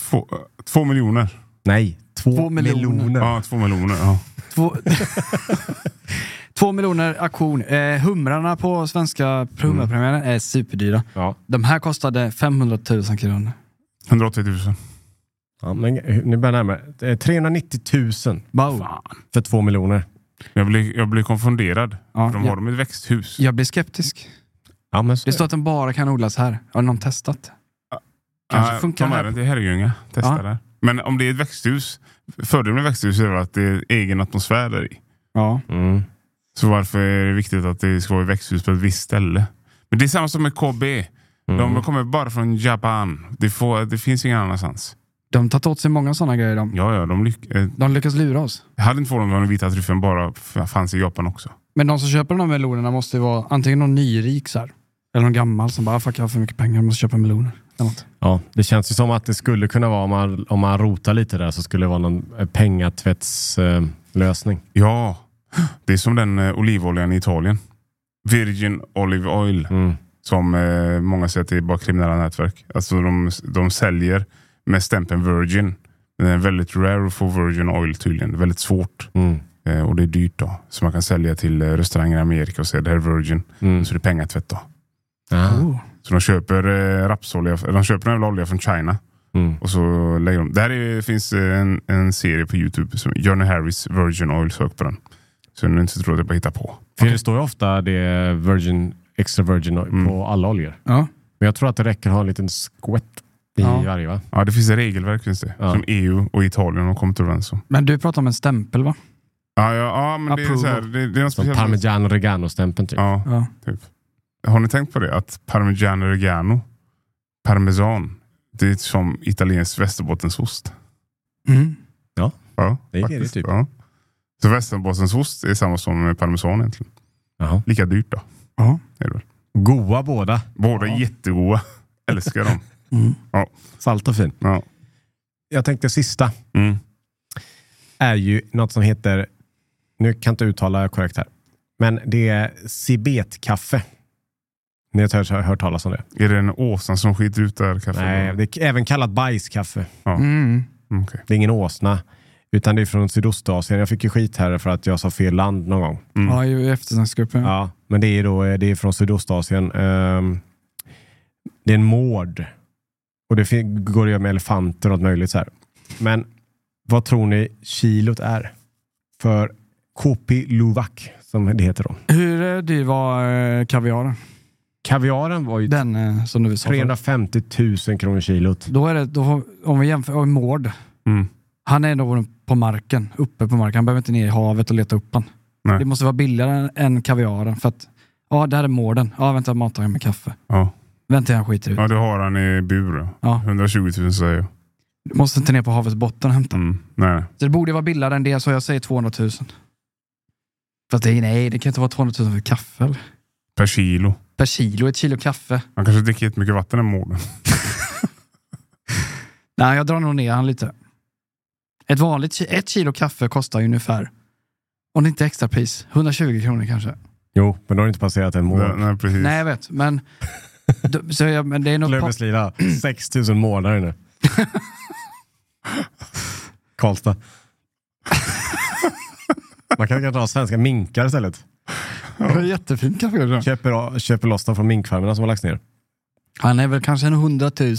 Två, eh, två miljoner. Nej, två, Två miljoner. miljoner. Ja, två miljoner. Ja. Två, Två miljoner auktion. Eh, humrarna på svenska hummerpremiären är superdyra. Ja. De här kostade 500 000 kronor. 180 000. Ja, men ni börjar närmare. Det är 390 000 Wow. för två miljoner. Jag blir, jag blir konfunderad. Ja, för de har dem i ett växthus. Jag blir skeptisk. Ja, men så, Det står att den bara kan odlas här. Har någon testat? Kanske Ja, funkar med här. den till Herrljunga. Testa Ja. där. Men om det är ett växthus. Fördelen med växthus är väl att det är egen atmosfär där i. Ja. mm. Så varför är det viktigt att det ska vara ett växthus på ett visst ställe? Men det är samma som med KB. Mm. De kommer bara från Japan. Det, får, det finns ingen annanstans. De har tagit åt sig många sådana grejer. De, Ja, ja, de lyck, eh, de lyckas lura oss. jag hade inte förvånat mig om den vita tryffeln bara f- fanns i Japan också. Men de som köper de här melonerna måste ju vara antingen någon nyrik så här, eller någon gammal som bara, "Ah, fuck jag har för mycket pengar, jag måste köpa meloner. Eller något. Ja, det känns ju som att det skulle kunna vara, om man, om man rotar lite där, så skulle det vara någon eh, pengatvättslösning. Eh, lösning. Ja, det är som den eh, olivoljan i Italien. Virgin Olive Oil. mm. Som eh, många säger att det är bara kriminella nätverk. Alltså de, de säljer med stämpeln Virgin. Det är väldigt rare att få Virgin Oil tydligen. Väldigt svårt. Mm. Eh, och det är dyrt då. Så man kan sälja till eh, restauranger i Amerika och säga det här är Virgin. Mm. Så det är pengatvätt då. Oh. Så de köper eh, rapsolja, de köper en olja från China. Mm. Och så lägger de. Där är, finns eh, en, en serie på Youtube. Som Johnny Harris Virgin Oil. Sök på den. Så ni inte tror att jag bara hittar på. För det står ju ofta det är virgin, extra virgin oil Mm. på alla oljor. Ja. Men jag tror att det räcker att ha en liten skvätt i Ja. varje va? Ja, det finns ett regelverk finns det. Ja. Som EU och Italien har kommit överens om. Men du pratar om en stämpel va? Ja, ja, ja men det är, så här, det, det är något Som speciellt. parmigiano regano-stämpeln typ. Ja, Ja. typ. Har ni tänkt på det? Att Parmigiano Reggiano parmesan. Det är som italiensk västerbottensost. Mm. Ja, Det är det typ. Ja. Så västerbottensost är samma som med parmesan egentligen. Jaha. Lika dyrt då. Ja. Goa båda. Båda jättegoda. Älskar dem. Mm. Salt och fin. Ja. Jag tänkte sista Mm. är ju något som heter, nu kan jag inte uttala korrekt här, men det är cibetkaffe. Ni har hört, hört talas om det? Är det en åsna som skiter ut där kaffet? Nej, det är även kallat bajskaffe. Mm. Mm, okej. Det är ingen åsna, utan det är från Sydostasien. Jag fick ju skit här för att jag sa fel land någon gång. Mm. Ja, i eftersnacksgruppen. Ja, men det är då det är från Sydostasien. Ehm, det är en mård. Och det går att göra med elefanter och allt möjligt så här. Men vad tror ni kilot är? För Kopi Luwak, som det heter då. Hur eh, dyr var eh, kaviaren? Kaviaren var ju Den eh, som du sa. förut. 350 000 kronor kilot. Då är det, då, om vi jämför, och Mård. Mm. Han är då på marken, uppe på marken. Han behöver inte ner i havet och leta upp han. Nej. Det måste vara billigare än, kaviaren. För att, ja, där är mården. Ja, vänta, jag matar honom med kaffe. Ja. Vänta, han skiter ut. ja, det har han i bur. Ja. 120 000 säger jag. Du måste inte ner på havets botten och hämta. Mm. Nej. Så det borde vara billigare än det, så jag säger 200 000. För att det, nej, det kan inte vara 200 000 för kaffe. Eller? Per kilo. Per kilo, ett kilo kaffe. Han kanske dricker jättemycket vatten den mården. Nej, jag drar nog ner han lite. Ett vanligt ett kilo kaffe kostar ju ungefär, om det inte är extra pris, 120 kronor kanske. Jo, men då har det inte passerat en Nej, månad. nej, precis. Nej, jag vet, men, så jag, men det är nog... Löfveslida, 6 000 månader nu. Karlstad. Man kan kanske ha svenska minkar istället. Det är jättefint jag. Köper, köper loss dem från minkfarmerna som har lagts ner. Han är väl kanske en 100 000.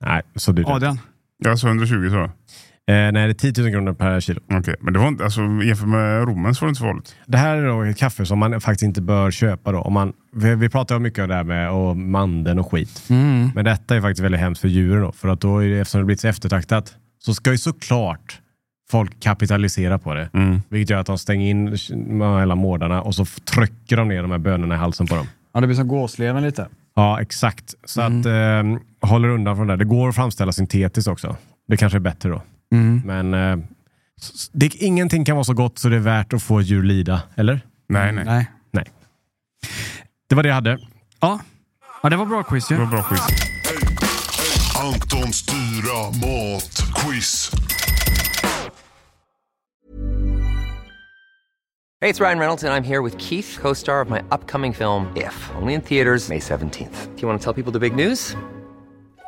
Nej, så dyrt. Adrian? Jag sa 120 sa jag. Eh, nej, det är 10 000 kronor per kilo. Okej, men det var inte, alltså, jämfört med Romen så var det inte så farligt. Det här är då ett kaffe som man faktiskt inte bör köpa. Då. Om man, vi, vi pratar ju mycket om det här med och mandeln och skit. Mm. Men detta är faktiskt väldigt hemskt för djuren. Då, för att då, eftersom det blivit så eftertraktat, så ska ju såklart folk kapitalisera på det. Mm. Vilket gör att de stänger in hela mårdarna och så trycker de ner de här bönorna i halsen på dem. Ja, det blir som gåsleven lite. Ja, exakt. Så att eh, håller undan från det. Det går att framställa syntetiskt också. Det kanske är bättre då. Mm. Men eh, det, ingenting kan vara så gott så det är värt att få djur lida. Eller? Nej, nej. Nej. Nej. Det var det jag hade. Ja. ja, det var bra quiz ju. Det var bra quiz. Antons dyra mat-quiz. Hey, it's Ryan Reynolds, and I'm here with Keith, co star of my upcoming film, If, only in theaters, May 17th. Do you want to tell people the big news?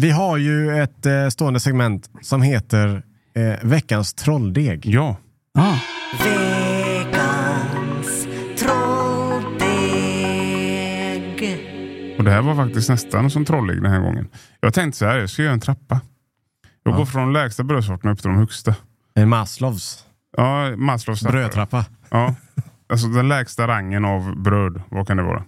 Vi har ju ett eh, stående segment som heter eh, Veckans trolldeg. Ja. Ja. Och det här var faktiskt nästan som trollig den här gången. Jag tänkte så här, jag ska göra en trappa. Jag Ja. går från de lägsta brödsorterna upp till de högsta. En Maslows Ja, Maslows trappa. brödtrappa. Ja. Alltså den lägsta rangen av bröd, vad kan det vara?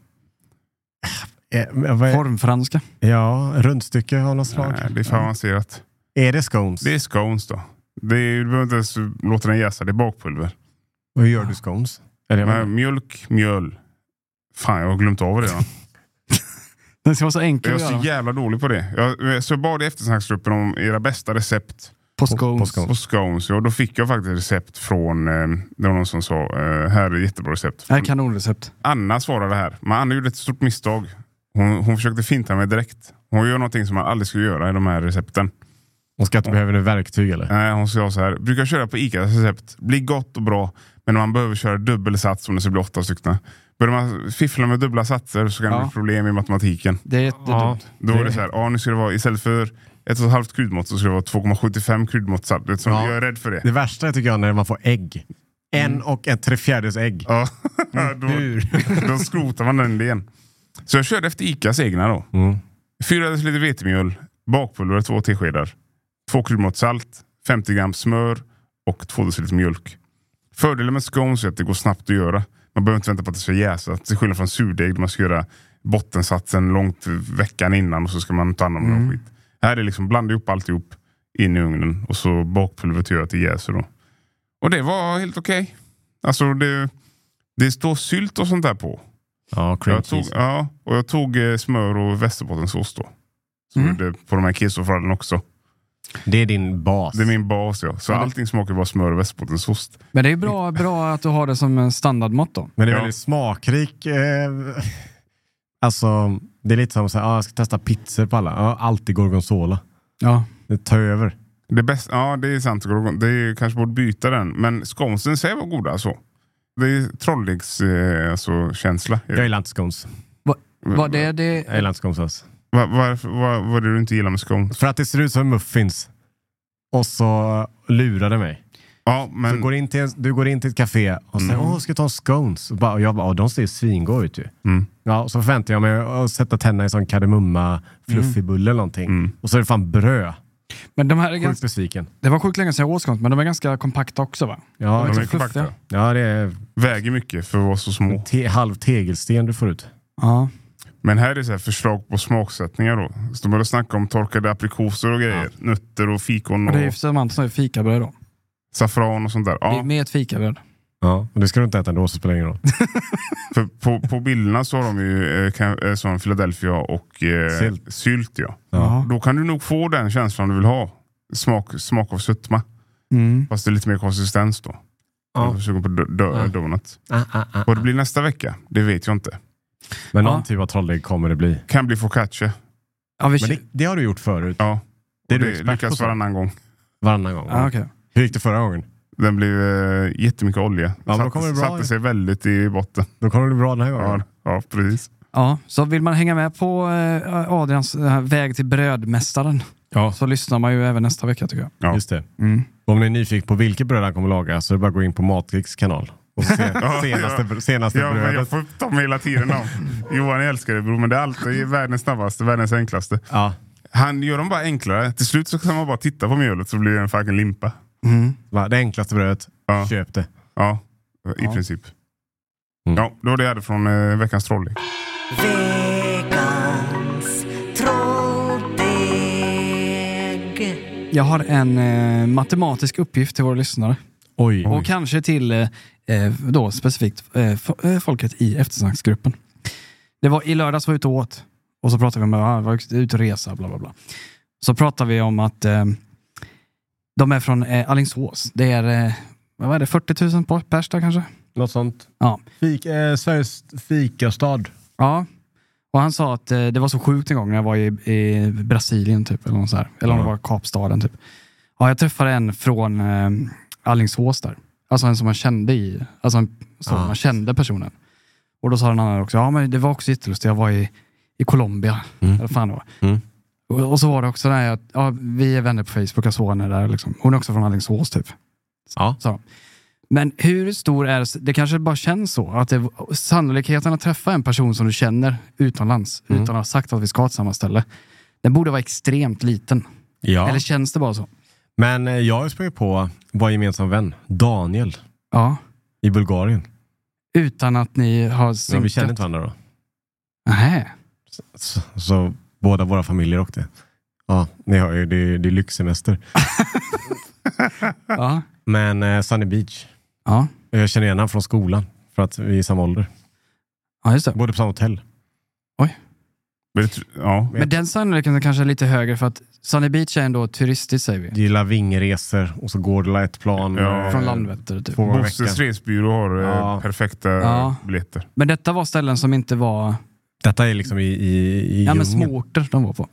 Eh, vad är- Formfranska. ja, rundstycke av något slag. Nej, det är för avancerat. Är det scones? Det är scones då. Det är, du behöver inte ens låta den jäsa, det är bakpulver. Och hur gör du scones? Men mjölk, mjöl. Fan, jag har glömt av det redan. Den ska vara så enkel Jag att är göra. så jävla dålig på det. Jag, så jag bad i eftersnacksgruppen om era bästa recept På på scones. scones. på scones. Och då fick jag faktiskt recept från, eh, det var någon som sa, eh, här är jättebra recept. Det här är kanonrecept. Anna svarade här, men Anna gjorde ett stort misstag. Hon, hon försökte finta mig direkt. Hon gör någonting som man aldrig skulle göra i de här recepten. Och ska inte behöver nu verktyg eller? Nej, hon sa så här. Brukar köra på ICAs recept. Blir gott och bra. Men man behöver köra dubbelsats om det ska bli åtta stycken. Börjar man fiffla med dubbla satser så kan det Ja. bli problem i matematiken. Det är jättedumt. Då är det så här, ja, nu ska det vara istället för ett och ett halvt kryddmått så ska det vara 2,75 kryddmått. Så så Ja. Jag är rädd för det. Det värsta tycker jag när man får ägg. En och en tre fjärdedels ägg. Ja, då, då skrotar man den idén. Så jag körde efter ICAs egna då. Mm. 4 deciliter vetemjöl, bakpulver två teskedar, två kryddmått salt, 50 gram smör och 2 deciliter mjölk. Fördelen med scones är att det går snabbt att göra. Man behöver inte vänta på att det ska jäsa. Till skillnad från surdeg där man ska göra bottensatsen långt veckan innan och så ska man ta hand om mm. skit. Här är det liksom blanda ihop alltihop in i ugnen och så bakpulvret gör att det jäser. Då. Och det var helt okej. Alltså det, det står sylt och sånt där på. Ja, cream Jag tog, cheese. ja, och jag tog eh, smör och västerbottensås då. Så Mm. det på de här kesofrallen också. Det är din bas. Det är min bas ja. Så Ja, det- allting smakar bara smör och västerbottensost. Men det är bra, bra att du har det som en standardmått då. Men det är Ja. väldigt smakrik. Eh, alltså, det är lite som att säga, ah, jag ska testa pizzor på alla. Ja, alltid gorgonzola. Ja. Det tar över. Det bästa, ja det är sant. Det är kanske borde byta den. Men sconesen säger var goda alltså. Det är trolligs eh, alltså, känsla. Jag gillar inte scones. Vad det, det, Jag gillar inte scones alls. Va, varför, vad, vad är det du inte gillar med scones? För att det ser ut som muffins. Och så lurar det mig. Ja, Du, men, går in till, du går in till ett café och säger åh, ska jag ta en scones? Och, bara, och jag bara, "Åh, de ser svingoda ut ju. Mm. Ja, och så förväntar jag mig att sätta tänderna i sån kardemumma fluffig bulle eller någonting. Mm. Och så är det fan bröd. Men de här är Sjukt ganska, besviken. det var sjukt länge sedan jag åt men de är ganska kompakta också va? Ja, de så är kompakta. ja, det är Väger mycket för att vara så små. te, halv tegelsten du får ut. Ja. Men här är så här förslag på smaksättningar då. Så de börjar snacka om torkade aprikoser och grejer. Nötter och fikon Och och, det är ju som är fikabröd då. saffran och sånt där. Ja, Med ett fikabröd. Ja, och det ska du inte äta ändå så spelar det ingen roll. för på, på bilderna så har de ju eh, kan- eh, sån Philadelphia och eh, Sylt. sylt. ja. Ja. Då kan du nog få den känslan du vill ha. Smak, smak av sötma. Mm. Fast det är lite mer konsistens då. Ja. Jag är sugen på do, do, Ja. donut. Ah, ah, ah. Vad det blir nästa vecka, det vet jag inte. Men Ja. någon typ av trollägg kommer det bli. Kan bli focaccia. Ja, vi Men det, det har du gjort förut. Ja. Det är du expert lyckas så. varannan gång. Varannan gång. ja, okej. Hur gick det förra gången? Den blev eh, jättemycket olja. men då kommer det bra. satte sig väldigt i botten. Då kommer det bli bra den här gången. Ja, ja precis. Ja, så vill man hänga med på eh, Adrians eh, väg till brödmästaren Ja, så lyssnar man ju även nästa vecka tycker jag. Ja. just det. Mm. Om ni är nyfikna på vilket bröd han kommer laga så är det bara att gå in på Matrix kanal. Och se senaste, ja. senaste Ja, men brödet. jag får ta mig hela tiden om. Johan jag älskar det bror, men det är alltid världens snabbaste, världens enklaste. Ja, Han gör dem bara enklare. Till slut så kan man bara titta på mjölet så blir det en fucking limpa. Mm. va, det enklaste brödet. Ja. Köp det. Ja, i Ja. princip. Mm. Ja, det var det jag hade från eh, veckans trolling. Jag har en eh, matematisk uppgift till våra lyssnare. Oj. Och kanske till eh, eh, då specifikt eh, eh, folket i eftersnacksgruppen. Det var i lördags var jag ute och åt. Och så pratade vi om att ah, var ute och resa, bla bla bla. Så pratade vi om att eh, de är från eh, Alingsås. Det är, eh, vad är det, 40 000 på- pers där kanske? Något sånt. Ja. Fik, eh, Sveriges fikastad. Ja. Och han sa att eh, det var så sjukt en gång när jag var i, i Brasilien typ. Eller, något så här. eller om det var Kapstaden typ. Ja, jag träffade en från eh, Alingsås där. Alltså en som man kände i, alltså en, så Ja. man kände personen. Och då sa den andra också, ja men det var också jättelustigt, jag var i, i Colombia. Mm. Eller fan det var. Mm. Och, och så var det också där ja, vi är vänner på Facebook, jag såg henne där liksom. Hon är också från Alingsås typ. Ja. Så. Men hur stor är det? Kanske bara känns så. Att det, sannolikheten att träffa en person som du känner utomlands, Mm. utan att ha sagt att vi ska till samma ställe, den borde vara extremt liten. ja. Eller känns det bara så? Men eh, jag har ju sprungit på vår gemensam vän, Daniel, Ja. i Bulgarien. Utan att ni har Ja, synkat? vi känner inte varandra då. Nähä. Så, så båda våra familjer åkte. Ja, ni har ju, det, det är lyxsemester. Ja. Men eh, Sunny Beach. Ja. Jag känner igen honom från skolan. För att vi är i samma ålder. ja, just det. Bodde på samma hotell. Men det tr- Ja, Men den sannolikheten kanske är lite högre för att Sunny Beach är ändå turistiskt säger vi. Gillar vingresor och så går det ett plan. Ja. eh, Från Landvetter typ. Bosses veckan. resebyrå har eh, Ja. perfekta Ja. biljetter. Men detta var ställen som inte var Detta är liksom i, i, i ja, men småorter de var på.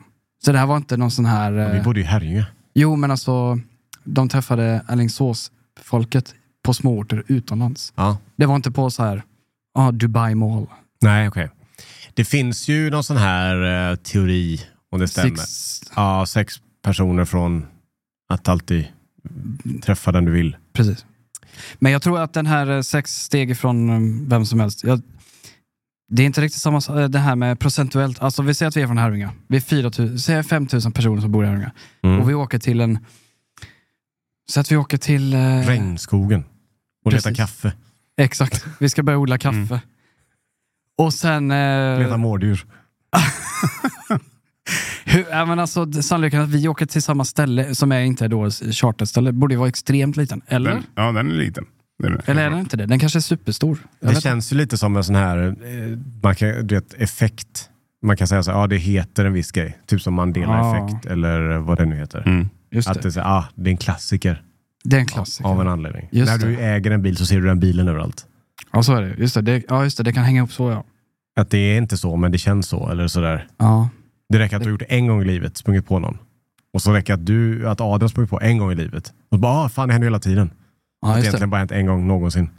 Så det här var inte någon sån här... Ja, Vi bodde i Herrljunga. Jo, men alltså, de träffade Alingsås-folket på småorter utomlands. Ja. Det var inte på så här, ah, Dubai Mall. Nej, okej. Det finns ju någon sån här eh, teori, om det stämmer. Six, Ja, sex personer från att alltid träffa den du vill. precis. Men jag tror att den här eh, sex steg ifrån eh, vem som helst. Jag, det är inte riktigt samma sa- eh, det här med procentuellt. Alltså vi säger att vi är från Herrljunga. Vi är 4 000, säg 5 000 personer som bor i Herrljunga. Mm. Och vi åker till en... Så att vi åker till... Eh, Regnskogen. Och leta Precis. kaffe. Exakt. Vi ska börja odla kaffe. Och sen... Eh, Leta mårddjur. hur, ja, men alltså, sannolikheten att vi åker till samma ställe, som är inte då charterställe, borde ju vara extremt liten. Eller? Den, ja, den är liten. Eller är den inte det? Den kanske är superstor. Jag Det känns ju lite som en sån här eh, man kan, du vet, effekt. Man kan säga så här, ja det heter en viss grej. Typ som Mandela-effekt eller vad det nu heter. Mm. Just Att det. det, är så ah, det är en klassiker det är en klassiker. av en anledning. Just När det. du äger en bil så ser du den bilen överallt. Ja, så är det. Just det. det. Ja, just det. Det kan hänga upp så, ja. Att det är inte så, men det känns så. Eller sådär. Ja, Det räcker att du har gjort det en gång i livet, sprungit på någon. Och så räcker att du, att Adrian sprungit på en gång i livet. Och bara, ah, fan det händer hela tiden. Ja det egentligen det. bara hänt en gång någonsin.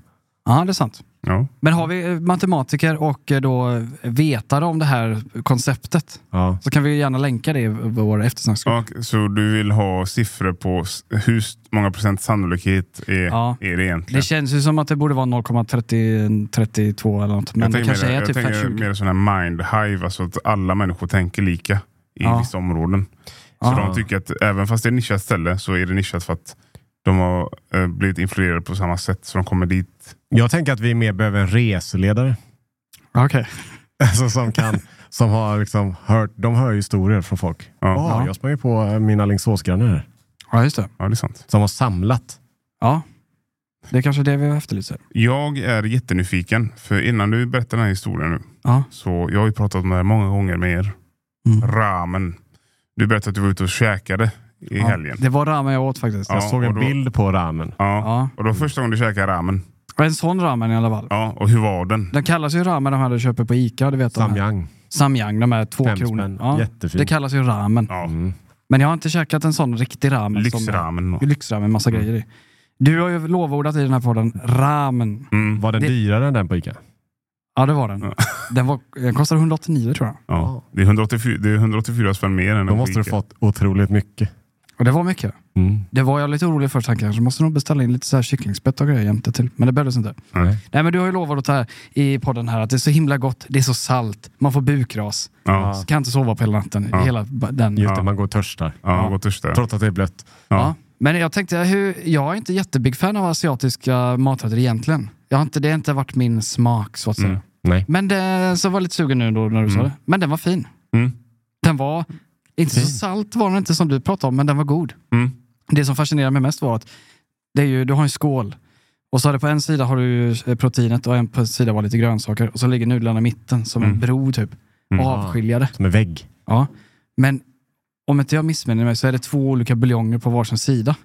Ja, det är sant. Ja. Men har vi eh, matematiker och eh, då vetare om det här konceptet Ja. så kan vi gärna länka det i vår eftersnacksgrupp. Och, så du vill ha siffror på hur många procent sannolikhet är, Ja. är det egentligen? Det känns ju som att det borde vara 0,32 eller något. Men jag det tänker kanske mer, är jag typ tänker 5,20. mer sån här mind hive, alltså att alla människor tänker lika i Ja. vissa områden. Så Ja. de tycker att även fast det är nischat ställe så är det nischat för att de har eh, blivit influerade på samma sätt så de kommer dit. Jag tänker att vi mer behöver en reseledare. Okej. Alltså som kan, som har liksom hört, de hör historier från folk. Ja. Ja. Jag sprang ju på eh, min Alingsåsgranne här. Ja, just det. Ja, det är sant. Som har samlat. Ja. Det är kanske det vi efterlyser. Jag är jättenyfiken, för innan du berättar den här historien nu, Ja. så jag har ju pratat om det här många gånger med er. Mm. Ramen. Du berättade att du var ute och käkade i Ja. helgen. Det var ramen jag åt faktiskt. Ja. Jag såg en då- bild på ramen. Ja. Ja. Och då första gången du käkade ramen. Och en sån ramen i alla fall. Ja, och hur var den? Den kallas ju ramen de här du köper på Ica. Du vet, de här. Samyang. Samyang, de här två Fem kronor. spänn. Ja. Jättefin. Det kallas ju ramen. Ja. Mm. Men jag har inte käkat en sån riktig ramen. Lyxramen. Som, lyxramen massa grejer i. Du har ju lovordat i den här podden, ramen. Mm. Var den Det- dyrare än den på Ica? Ja, det var den. Den, var, den kostade 189 tror jag. Ja. Det, är 184, det är 184 spänn mer än Då måste du fått otroligt mycket. Och det var mycket. Mm. Det var jag lite orolig för. Jag kanske måste nog beställa in lite så här kycklingspett och grejer jämte till. Men det behövdes inte. Nej. Nej, men du har ju lovat här i podden här att det är så himla gott. Det är så salt. Man får bukras. Ja, Så kan inte sova på hela natten. Ja. Hela den. Just det, man går törstar. ja, gott törsta. Trots att det är blött. Ja. Ja. Men jag tänkte, hur, jag är inte jättebig fan av asiatiska maträtter egentligen. Jag har inte, det har inte varit min smak så att säga. Mm. Nej. Men det, så var jag lite sugen nu då när du sa Mm. det. Men den var fin. Mm. Den var inte så salt var den inte som du pratade om, men den var god. Mm. Det som fascinerar mig mest var att det är ju, du har en skål och så har du på en sida har du eh, proteinet och en på sida var lite grönsaker och så ligger nudlarna i mitten som en Mm. bro typ. Mm. Avskiljade. Som en vägg. Ja. Men om inte jag missminner mig så är det två olika buljonger på varsin sida.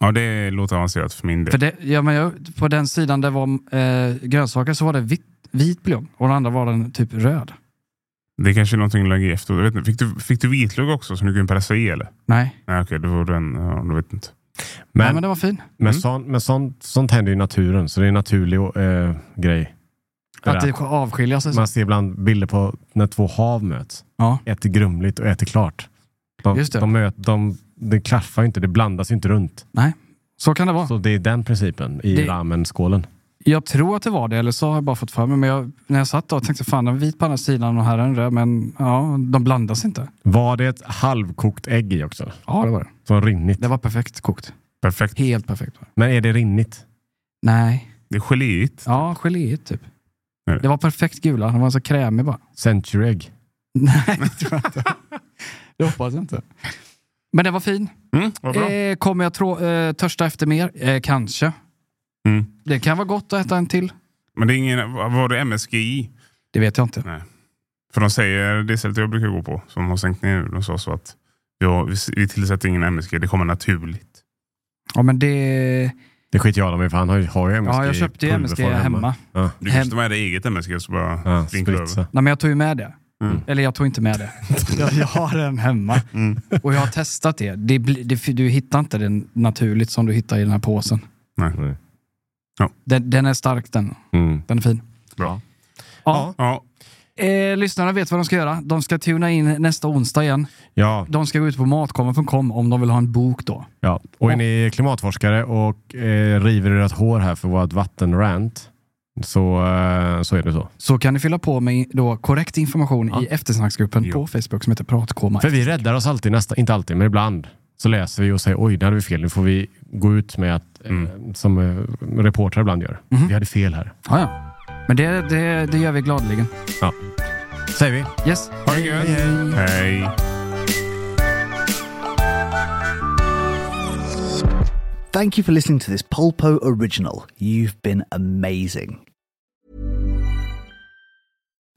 ja, det låter avancerat för min del. För det, ja, men jag, på den sidan det var eh, grönsaker så var det vit, vit buljong och den andra var den typ röd. Det är kanske är någonting du lägger efter. Jag vet inte. Fick, du, fick du vitlök också som du kunde pressa i eller? Nej, Nej okej, det var den. Ja, du vet inte. men, Men, Nej, men den var fin. men, Mm. sånt, men sånt, sånt händer i naturen, så det är en naturlig eh, grej. Det Att det avskiljas. Man ser ibland bilder på när två hav möts. Ja. Ett är grumligt och ett är klart. De, Just det. De möt, de, det klaffar inte, det blandas inte runt. Så kan det vara. Så det är den principen i Det- ramenskålen. Jag tror att det var det, eller så har jag bara fått för mig. Men jag, när jag satt då tänkte fan är vit på andra sidan och här är den röd. Men ja, de blandas inte. Var det ett halvkokt ägg i också? Ja, det var det. Som rinnigt? Det var perfekt kokt. Perfekt. Helt perfekt. Men är det rinnigt? Nej, Det är geléigt. ja geléigt typ. Är det? Var perfekt gula. Den var så krämig bara. Century ägg? Nej, det tror jag inte. Det hoppas jag inte. Men den var fin. Mm, vad bra. Eh, kommer jag trå, eh, törsta efter mer? Eh, kanske. Mm. Det kan vara gott att äta en till. Men det är ingen, var det MSG i? Det vet jag inte. Nej. För de säger, det stället jag brukar gå på, som har sänkt ner nu, de sa så att ja, vi, vi tillsätter ingen MSG, det kommer naturligt. Ja, men det... Det skiter jag i för han har ju, har ju MSG Ja, jag köpte ju MSG pulverform hemma. Ja, Du kanske tar med dig eget MSG så bara ja över. Nej, men jag tog ju med det. Eller jag tog inte med det. Jag, jag har den hemma. Och jag har testat det. det, det du hittar inte den naturligt som du hittar i den här påsen. Nej. Nej. Den, den är stark den. Mm. Den är fin. Bra. Ja. Ja. Eh, lyssnarna vet vad de ska göra. De ska tuna in nästa onsdag igen. Ja, De ska gå ut på matkommen.com om de vill ha en bok då. ja. Och är ni klimatforskare och eh, river ert hår här för vårt vattenrant så, eh, så är det så. Så kan ni fylla på med då korrekt information i eftersnacksgruppen Ja. på Facebook som heter Pratkoma. För vi räddar oss alltid, nästa, inte alltid, men ibland så läser vi och säger oj, det hade vi fel. Nu får vi gå ut med att, eh, som eh, reportrar ibland gör. Vi hade fel här. Ja, ja. Men det, det, det gör vi gladeligen. Ja. Säger vi. Yes. Ha det gött. Hej. Thank you for listening to this Polpo original. You've been amazing.